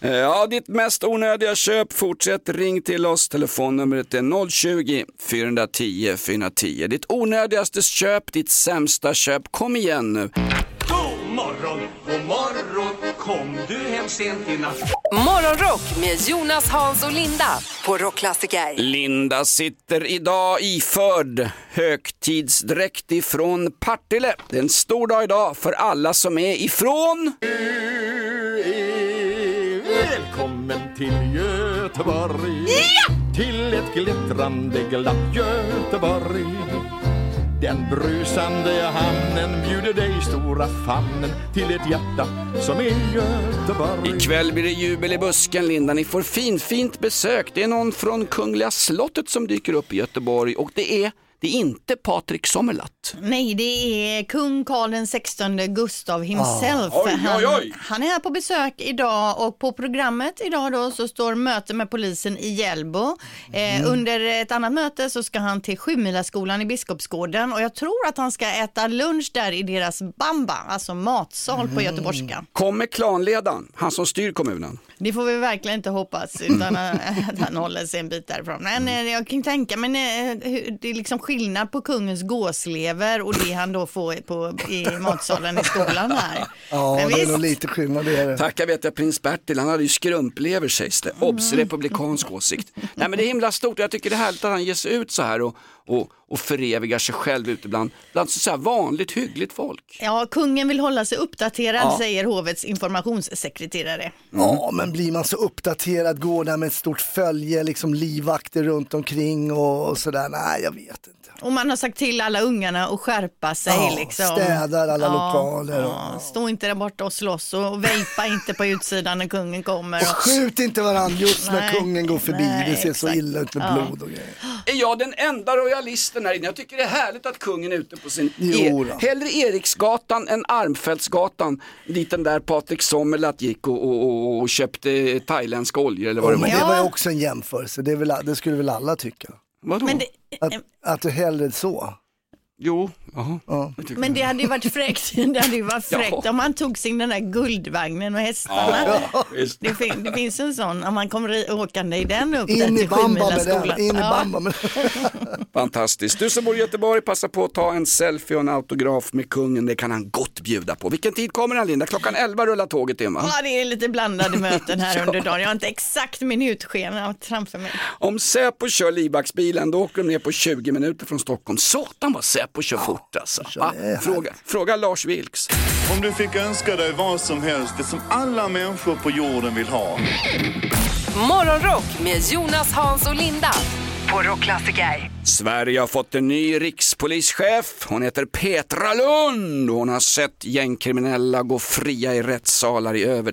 Eh, Ja, ditt mest onödiga köp, fortsätt ring till oss. Telefonnumret är 020 410 410. Ditt onödigaste köp, ditt sämsta köp. Kom igen nu. God morgon, god morgon, kom du hem sent i natt? Morgonrock med Jonas, Hans och Linda på Rockklassiker. Linda sitter idag iförd högtidsdräkt ifrån Partille. Det är en stor dag idag för alla som är ifrån... Välkommen till Göteborg Till ett glittrande glatt Göteborg den brusande hamnen bjuder dig stora famnen Till ett hjärta som är Göteborg Ikväll blir det jubel i busken Linda. Ni får fin, fint besök. Det är någon från Kungliga slottet som dyker upp i Göteborg och det är, det är inte Patrik Sommerlath. Nej, det är kung Karl den 16 Gustav himself. Ah. Oj, oj, oj. Han, han är här på besök idag och på programmet idag då så står möte med polisen i Hjällbo. Mm. Eh, under ett annat möte så ska han till Sjumilaskolan i Biskopsgården och jag tror att han ska äta lunch där i deras bamba, alltså matsal på göteborgska. Kommer klanledaren, han som styr kommunen? Det får vi verkligen inte hoppas utan att han håller sig en bit därifrån. Men eh, jag kan tänka mig eh, det är liksom skillnad på kungens gåslever och det han då får på, i matsalen i skolan här. Ja, Men det är visst. nog lite skillnad det är det. Tackar vet jag prins Bertil, han hade ju skrumplever sägs det. Obs, republikansk åsikt. Nej men det är himla stort jag tycker det är härligt att han ger sig ut så här och, och, och förevigar sig själv ute bland, bland så här vanligt hyggligt folk. Ja, kungen vill hålla sig uppdaterad Ja. säger hovets informationssekreterare. Ja, men blir man så uppdaterad, går där med ett stort följe, liksom livvakter runt omkring och, och sådär. Nej, jag vet inte. Och man har sagt till alla ungarna att skärpa sig. Ja, liksom. städar alla lokaler och- Ja, stå inte där borta och slåss och vejpa inte på utsidan när kungen kommer. Och skjut inte varandra just när Nej, kungen går förbi. nej, det ser så exakt. illa ut med Ja. blod och grejer. Är jag den enda royalisten här inne? Jag tycker det är härligt att kungen är ute på sin... Jo E- hellre Eriksgatan än Armfältsgatan dit den där Patrik Sommerlath gick och, och, och, och köpte thailändska oljor eller vad det Ja, var. men det var ju också en jämförelse, det, är väl, det skulle väl alla tycka. Vadå? Men det, Att, att du hellre så. Jo. Ja. Men det hade ju varit fräckt, det hade ju varit fräckt Ja. om man tog sin den där guldvagnen med hästarna. Ja. Det, fin- det finns en sån, om man kommer åkande i den upp In i bamba med den, in i bamba med Fantastiskt. Du som bor i Göteborg, passa på att ta en selfie och en autograf med kungen. Det kan han gott bjuda på. Vilken tid kommer han Linda? Klockan 11 rullar tåget in va? Ja, det är lite blandade möten här under dagen. Jag har inte exakt minutschema framför mig. Om Säpo kör livvaktsbilen då åker de ner på 20 minuter från Stockholm. Satan vad Säpo kör fort alltså. Va? Fråga, fråga Lars Vilks. Om du fick önska dig vad som helst, det som alla människor på jorden vill ha. Morgonrock med Jonas, Hans och Linda på Rockklassiker. Sverige har fått en ny rikspolischef. Hon heter Petra Lund. Hon har sett gängkriminella gå fria i rättssalar i över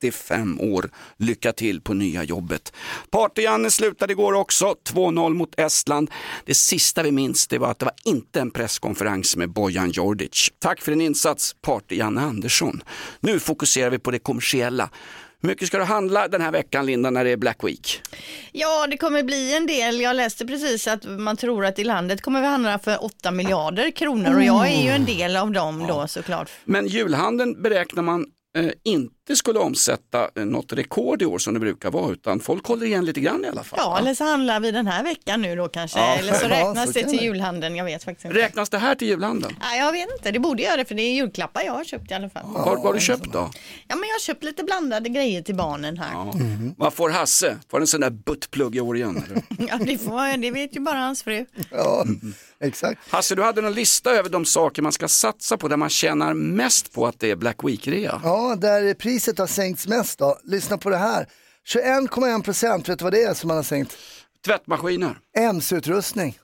35 år. Lycka till på nya jobbet. Party-Janne slutade igår också, 2-0 mot Estland. Det sista vi minns det var att det var inte en presskonferens med Bojan Djordjic. Tack för din insats, Party-Janne Andersson. Nu fokuserar vi på det kommersiella. Hur mycket ska du handla den här veckan Linda när det är Black Week? Ja, det kommer bli en del. Jag läste precis att man tror att i landet kommer vi handla för 8 miljarder kronor och jag är ju en del av dem då såklart. Men julhandeln beräknar man eh, inte skulle omsätta eh, något rekord i år som det brukar vara utan folk håller igen lite grann i alla fall. Ja, eller så handlar vi den här veckan nu då kanske, Ja. eller så Ja, räknas så det till det. julhandeln, jag vet faktiskt inte. Räknas det här till julhandeln? Nej, jag vet inte, det borde göra det för det är julklappar jag har köpt i alla fall. Vad vad har du köpt då? Ja, men jag har köpt lite blandade grejer till barnen här. Ja, Vad får Hasse? Får en sån där buttplugg i år igen? Eller? det, får, det vet ju bara hans fru. Ja, exakt. Hasse, du hade någon lista över de saker man ska satsa på där man tjänar mest på att det är Black Week-rea. Ja, där priset har sänkts mest då. Lyssna på det här. 21,1 procent, vet du vad det är som man har sänkt? Tvättmaskiner. MC-utrustning.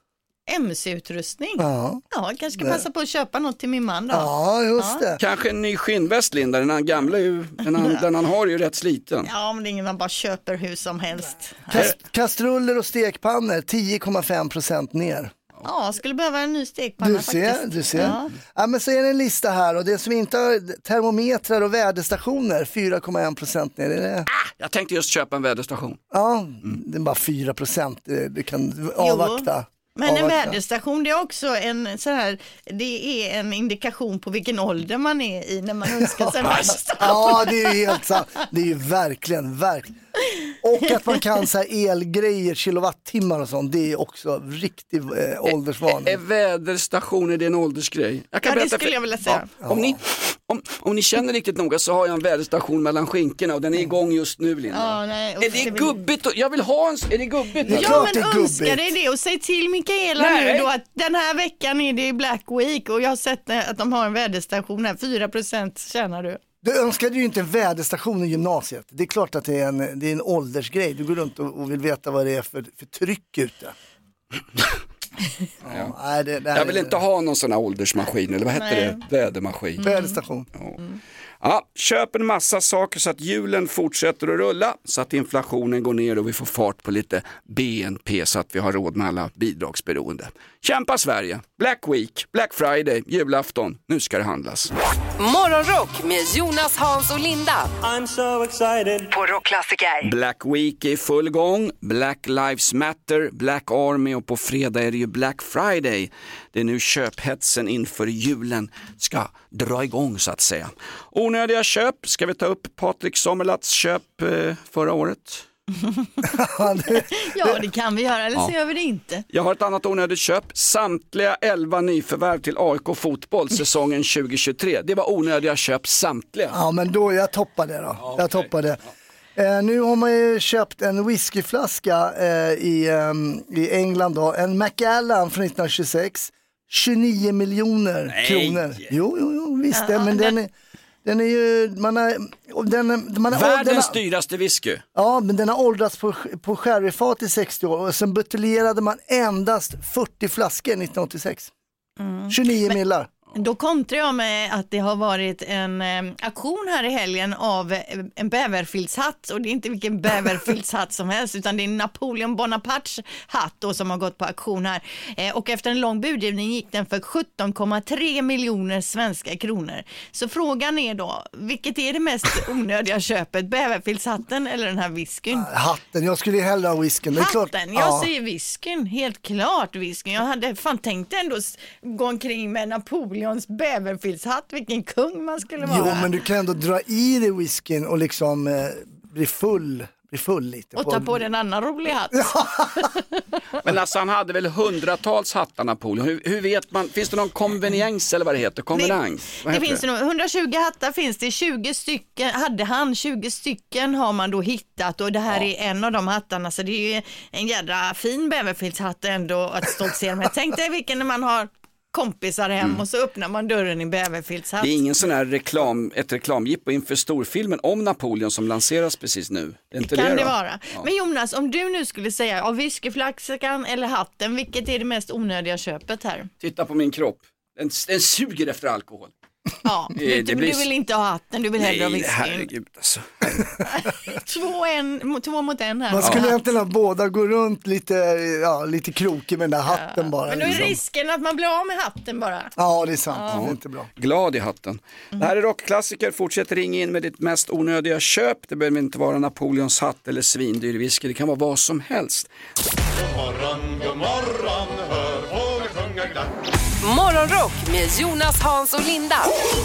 MC-utrustning. Ja. Ja, jag kanske ska passa på att köpa något till min man då. Ja, just det. Kanske en ny skinnväst Linda, den han gamla ju, den han, den han har är ju rätt sliten. Ja, men det är ingen man bara köper hur som helst. Kast, kastruller och stekpannor 10,5 procent ner. Ja, skulle behöva en ny stekpanna Du ser, faktiskt. du ser. Ja. Ja. men så är det en lista här och det som inte har termometrar och väderstationer 4,1 procent ner. Är det? Jag tänkte just köpa en väderstation. Ja, det är bara 4 procent. Du kan avvakta. Men en väderstation det är också en så här, det är en indikation på vilken ålder man är i när man önskar sig en väderstation. Ja, det är ju helt sant. Det är ju verkligen, verkligen. Och att man kan så här elgrejer, kilowattimmar och sånt, det är också riktig eh, åldersvarning. Är väderstationer det en åldersgrej? Jag Ja, det skulle jag vilja säga. Ja, om, ni, Om, om ni känner riktigt noga så har jag en väderstation mellan skinkorna och den är igång just nu Linda. Ja, nej, är det det gubbigt? Jag vill ha en, är det gubbigt? eller? Ja men önska dig det och säg till Mikaela Nej. nu då att den här veckan är det Black Week och jag har sett att de har en väderstation här, 4% tjänar du. Du önskade ju inte en väderstation i gymnasiet. Det är klart att det är en, det är en åldersgrej. Du går runt och, och vill veta vad det är för, för tryck ute. Ja, nej, det, det Jag vill är- inte ha någon sån här åldersmaskin, eller vad heter Nej. det? Vädermaskin. Väderstation. Ja, köp en massa saker så att hjulen fortsätter att rulla, så att inflationen går ner och vi får fart på lite BNP så att vi har råd med alla bidragsberoende. Kämpa Sverige! Black Week, Black Friday, julafton. Nu ska det handlas. Morgonrock med Jonas, Hans och Linda. I'm so excited. På Rockklassiker. Black Week är i full gång, Black Lives Matter, Black Army och på fredag är det ju Black Friday. Det är nu köphetsen inför julen ska dra igång så att säga. Onödiga köp, ska vi ta upp Patrik Sommerlats köp eh, förra året? Ja det kan vi göra eller så Ja. gör vi det inte. Jag har ett annat onödigt köp. Samtliga 11 nyförvärv till AIK fotboll säsongen 2023. Det var onödiga köp samtliga. Ja men då, jag toppar det då. Jag toppar det. Eh, nu har man ju köpt en whiskyflaska eh, i, ehm, i England då, en Macallan från 1926. 29 miljoner kronor. Jo, jo, jo visst det, Ja, men den- den är, den är ju, man har, den, man har, den Världens har, dyraste whisky. Ja, men den har åldrats på, på sherryfat i 60 år och sen buteljerade man endast 40 flaskor 1986. 29 millar. Då kontrar jag med att det har varit en eh, aktion här i helgen av en bäverfiltshatt och det är inte vilken bäverfiltshatt som helst utan det är Napoleon Bonapartes hatt då som har gått på auktion här eh, och efter en lång budgivning gick den för 17,3 miljoner svenska kronor. Så frågan är då, vilket är det mest onödiga köpet, bäverfiltshatten eller den här whiskyn? Hatten, jag skulle hellre ha whiskyn. Är klart. Hatten, jag Ja. säger whiskyn, helt klart whiskyn. Jag hade fan tänkt ändå gå omkring med Napoleons bäverfiltshatt, vilken kung man skulle vara. Jo, men du kan ändå dra i dig whiskyn och liksom eh, bli full, bli full lite. Och ta på dig en annan rolig hatt. Men alltså han hade väl hundratals hattar Napoleon. Hur, hur vet man, finns det någon konveniens eller vad det heter? Konvenans? Det heter finns det nog, 120 hattar finns det, 20 stycken hade han, 20 stycken har man då hittat och det här är en av de hattarna så det är ju en jädra fin bäverfiltshatt ändå att stoltsera med. Tänk dig vilken när man har kompisar hem Mm. och så öppnar man dörren i bäverfiltshatt. Det är ingen sån här reklam, ett reklamjippo inför storfilmen om Napoleon som lanseras precis nu. Det kan det, det vara. Ja. Men Jonas, om du nu skulle säga av whiskyflaskan eller hatten, vilket är det mest onödiga köpet här? Titta på min kropp. Den, den suger efter alkohol. Ja, Det- du, det du blir- vill inte ha hatten, du vill hellre ha Nej, whiskyn. herregud alltså. Två, en, två mot en här. Man skulle egentligen ha båda gå runt lite, ja, lite krokig med den där hatten bara. Men då är liksom. risken att man blir av med hatten bara. Ja, det är sant. Ja. Det är inte bra. Glad i hatten. Det här är rockklassiker. Fortsätt ringa in med ditt mest onödiga köp. Det behöver inte vara Napoleons hatt eller svindyr whisky. Det kan vara vad som helst. God morgon, god morgon, hör fåglar sjunga glatt. Morgonrock med Jonas, Hans och Linda.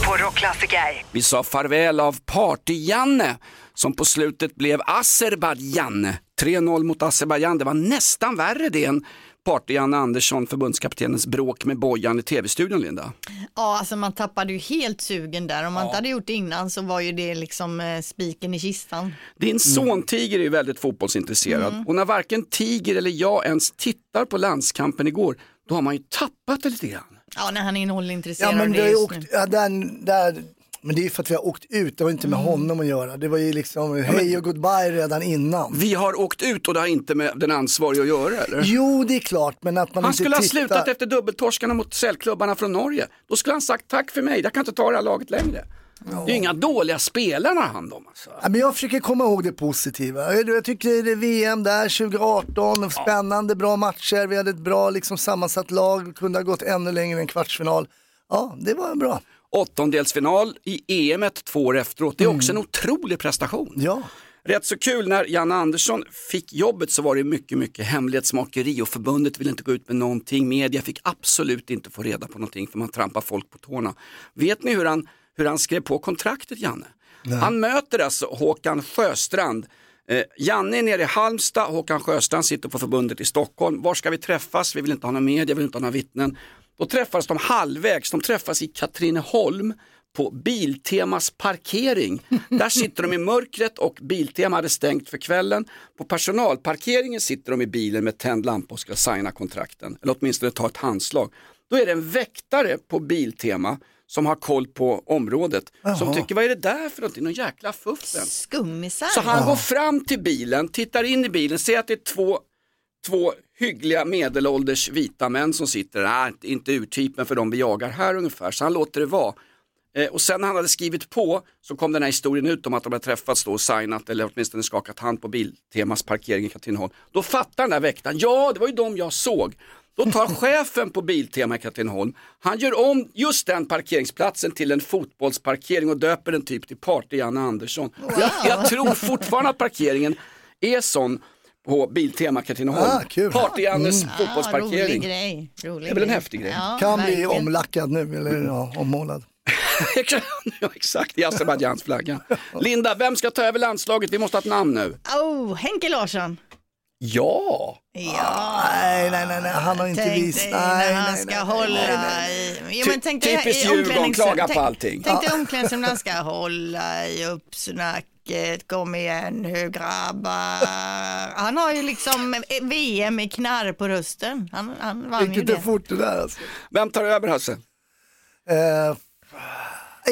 På Rockklassiker. Vi sa farväl av Party-Janne som på slutet blev Azerbajdzjan. 3-0 mot Azerbajdzjan. Det var nästan värre det än Party-Janne Andersson, förbundskaptenens bråk med Bojan i tv-studion, Linda. Ja, alltså man tappade ju helt sugen där. Om man inte hade gjort det innan så var ju det liksom eh, spiken i kistan. Din son Tiger är ju väldigt fotbollsintresserad Mm. och när varken Tiger eller jag ens tittar på landskampen igår, då har man ju tappat det lite grann. Ja, när han är nollintresserad Ja, men det just nu. åkt, ja, där, där, men det är ju för att vi har åkt ut, det har inte med Mm. honom att göra. Det var ju liksom hej och goodbye redan innan. Vi har åkt ut och det har inte med den ansvariga att göra eller? Jo, det är klart, men att man Han inte skulle ha tittar. slutat efter dubbeltorskarna mot säljklubbarna från Norge. Då skulle han sagt tack för mig, jag kan inte ta det här laget längre. Det är ju inga dåliga spelare han hand om. Alltså. Ja, men jag försöker komma ihåg det positiva. Jag, jag tycker det är VM där 2018, spännande, bra matcher, vi hade ett bra liksom, sammansatt lag, kunde ha gått ännu längre än kvartsfinal. Ja, det var bra. Åttondelsfinal i EM två år efteråt, det är också en otrolig prestation. Ja. Rätt så kul när Janne Andersson fick jobbet så var det mycket, mycket hemlighetsmakeri och förbundet ville inte gå ut med någonting. Media fick absolut inte få reda på någonting för man trampar folk på tårna. Vet ni hur han, hur han skrev på kontraktet Janne? Han möter alltså Håkan Sjöstrand. Eh, Janne är nere i Halmstad, Håkan Sjöstrand sitter på förbundet i Stockholm. Var ska vi träffas? Vi vill inte ha någon media, vi vill inte ha några vittnen. Då träffades de halvvägs, de träffas i Katrineholm på Biltemas parkering. Där sitter de i mörkret och Biltema hade stängt för kvällen. På personalparkeringen sitter de i bilen med tänd lampa och ska signa kontrakten, eller åtminstone ta ett handslag. Då är det en väktare på Biltema som har koll på området som Jaha. tycker vad är det där för någonting, någon jäkla fuffen. Skummisar. Så han går fram till bilen, tittar in i bilen, ser att det är två, två hyggliga medelålders vita män som sitter där, inte- inte urtypen för de vi jagar här ungefär, så han låter det vara. Eh, och sen när han hade skrivit på så kom den här historien ut om att de hade träffats då och signat eller åtminstone skakat hand på Biltemas parkering i Katrineholm. Då fattar den där väktaren, ja det var ju de jag såg. Då tar chefen på Biltema i Katrineholm, han gör om just den parkeringsplatsen till en fotbollsparkering och döper den typ till Party-Janne Andersson. Jag, jag tror fortfarande att parkeringen är sån på Biltema Katrineholm. Ah. Party-Jannes Mm. fotbollsparkering. rolig grej. Rolig Det är väl en grej. häftig grej. Ja, kan bli verkligen. omlackad nu, eller ja, ommålad. ja, exakt, i Azerbajdzjans flagga. Linda, vem ska ta över landslaget? Vi måste ha ett namn nu. Oh, Henke Larsson. Ja! Ja. Nej, nej, nej, nej, han har inte Tänk visat. dig Nej, när han nej, ska nej, hålla nej, i... Jo, men tänk dig Typiskt i Djurgården, omklädningsrum- klaga på tänk- allting. Tänk dig omklädningsrum när han ska hålla i uppsnacket, kom igen nu grabbar. Han har ju liksom VM i knarr på rösten. Han, han vann Gick ju lite det. fort det där alltså. Vem tar över Hasse? Eh,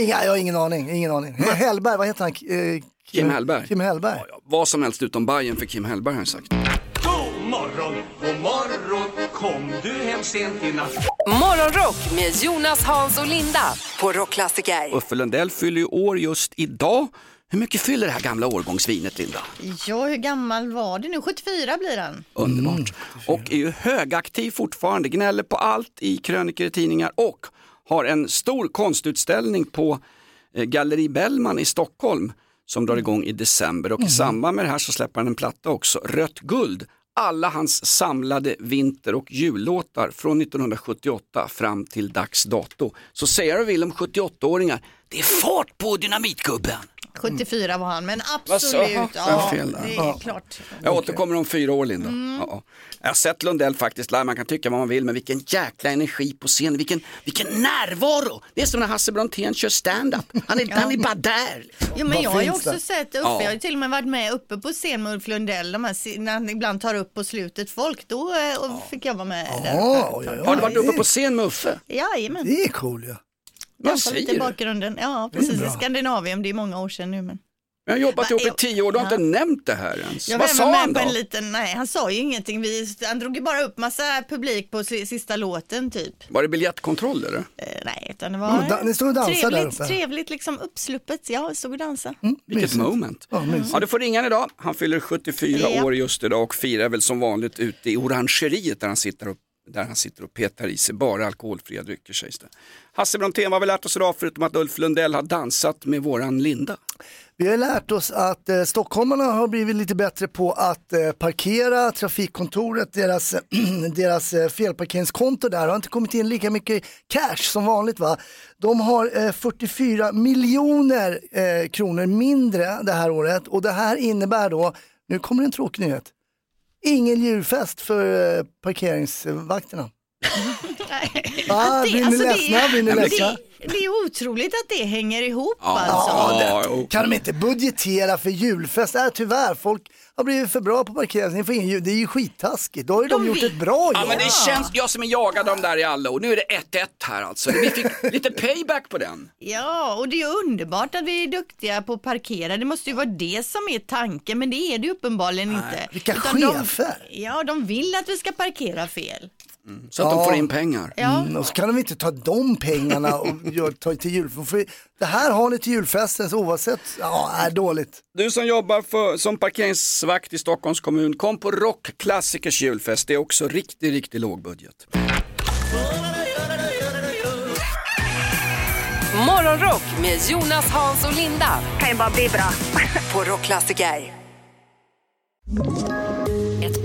inga, jag har ingen aning, ingen aning. Hellberg, vad heter han? Eh, Kim Hellberg. Kim Hellberg. Vad som helst utom Bayern för Kim Hellberg har jag sagt. Morgon, god morgon Kom du hem sent i natt Morgonrock med Jonas, Hans och Linda på Rockklassiker. Uffe Lundell fyller ju år just idag. Hur mycket fyller det här gamla årgångsvinet Linda? Ja, hur gammal var det nu? 74 blir han. Underbart. och är ju högaktiv fortfarande, gnäller på allt i krönikor tidningar och har en stor konstutställning på eh, Galleri Bellman i Stockholm som drar igång i december och i samband med det här så släpper han en platta också, Rött guld. Alla hans samlade vinter och jullåtar från 1978 fram till dags dato. Så säger du vill om 78-åringar, det är fart på dynamitgubben. 74 var han, men absolut. Ja, jag fel där. det är Ja. klart. Jag återkommer om fyra år Linda. Mm. Ja. Jag har sett Lundell faktiskt live, man kan tycka vad man vill, men vilken jäkla energi på scen, vilken, vilken närvaro. Det är som när Hasse Brontén kör stand-up. Han är, han är bara där. Jo, men jag har ju också sett Uffe, Ja. jag har ju till och med varit med uppe på scen med Ulf Lundell, de här, se- när han ibland tar upp på slutet folk, då eh, och fick jag vara med där uppe. Har du varit uppe på scen med Uffe? Jajamän. Det är cool ju. Vad lite säger i du? bakgrunden. Ja, Det är precis. I Skandinavien, det är många år sedan nu. Men... Jag har jobbat ihop i Ja. tio år, du har inte nämnt det här ens. Jag Vad sa han då? liten, nej han sa ju ingenting, vi, han drog ju bara upp massa publik på si- sista låten typ. Var det biljettkontroll eller? Eh, nej, utan det Ja, var da- ni stod och dansade där trevligt, uppe. trevligt liksom uppsluppet. Ja, stod och dansade. Vilket Mysigt. moment. Ja, mysigt. Ja, du får ringa idag. Han fyller 74 Ja. år just idag och firar väl som vanligt ute i orangeriet där han sitter och, där han sitter och petar i sig bara alkoholfria drycker sägs det. Hasse Brontén, vad har vi lärt oss idag förutom att Ulf Lundell har dansat med våran Linda? Vi har lärt oss att eh, stockholmarna har blivit lite bättre på att eh, parkera. Trafikkontoret, deras, deras eh, felparkeringskonto där har inte kommit in lika mycket cash som vanligt. va. De har eh, 44 miljoner eh, kronor mindre det här året och det här innebär då, nu kommer en tråkig nyhet, ingen julfest för eh, parkeringsvakterna. Ah, det- blir ni alltså, det- ledsna? Blir ni det- ledsna? Det är otroligt att det hänger ihop Ja, alltså. det, kan de inte budgetera för julfest? Äh, tyvärr, folk har blivit för bra på parkering. Ni får ingen jul. Det är ju skittaskigt. Då har ju de, gjort ett bra jobb. Ja men det känns, jag som är jagad av dem där i alla år, nu är det 1-1 här alltså. Vi fick lite payback på den. Ja, och det är underbart att vi är duktiga på att parkera. Det måste ju vara det som är tanken, men det är det ju uppenbarligen inte. vilka Utan de- chefer. Ja, de vill att vi ska parkera fel. Så att de får in pengar. Ja. Mm, och så kan de inte ta de pengarna och gör, ta till jul. För det här har ni till julfesten så oavsett, ja, är dåligt. Du som jobbar för, som parkeringsvakt i Stockholms kommun, kom på Rockklassikers julfest. Det är också riktigt, riktigt låg budget. Morgonrock med Jonas, Hans och Linda. Kan ju bara bli bra. på Rockklassiker.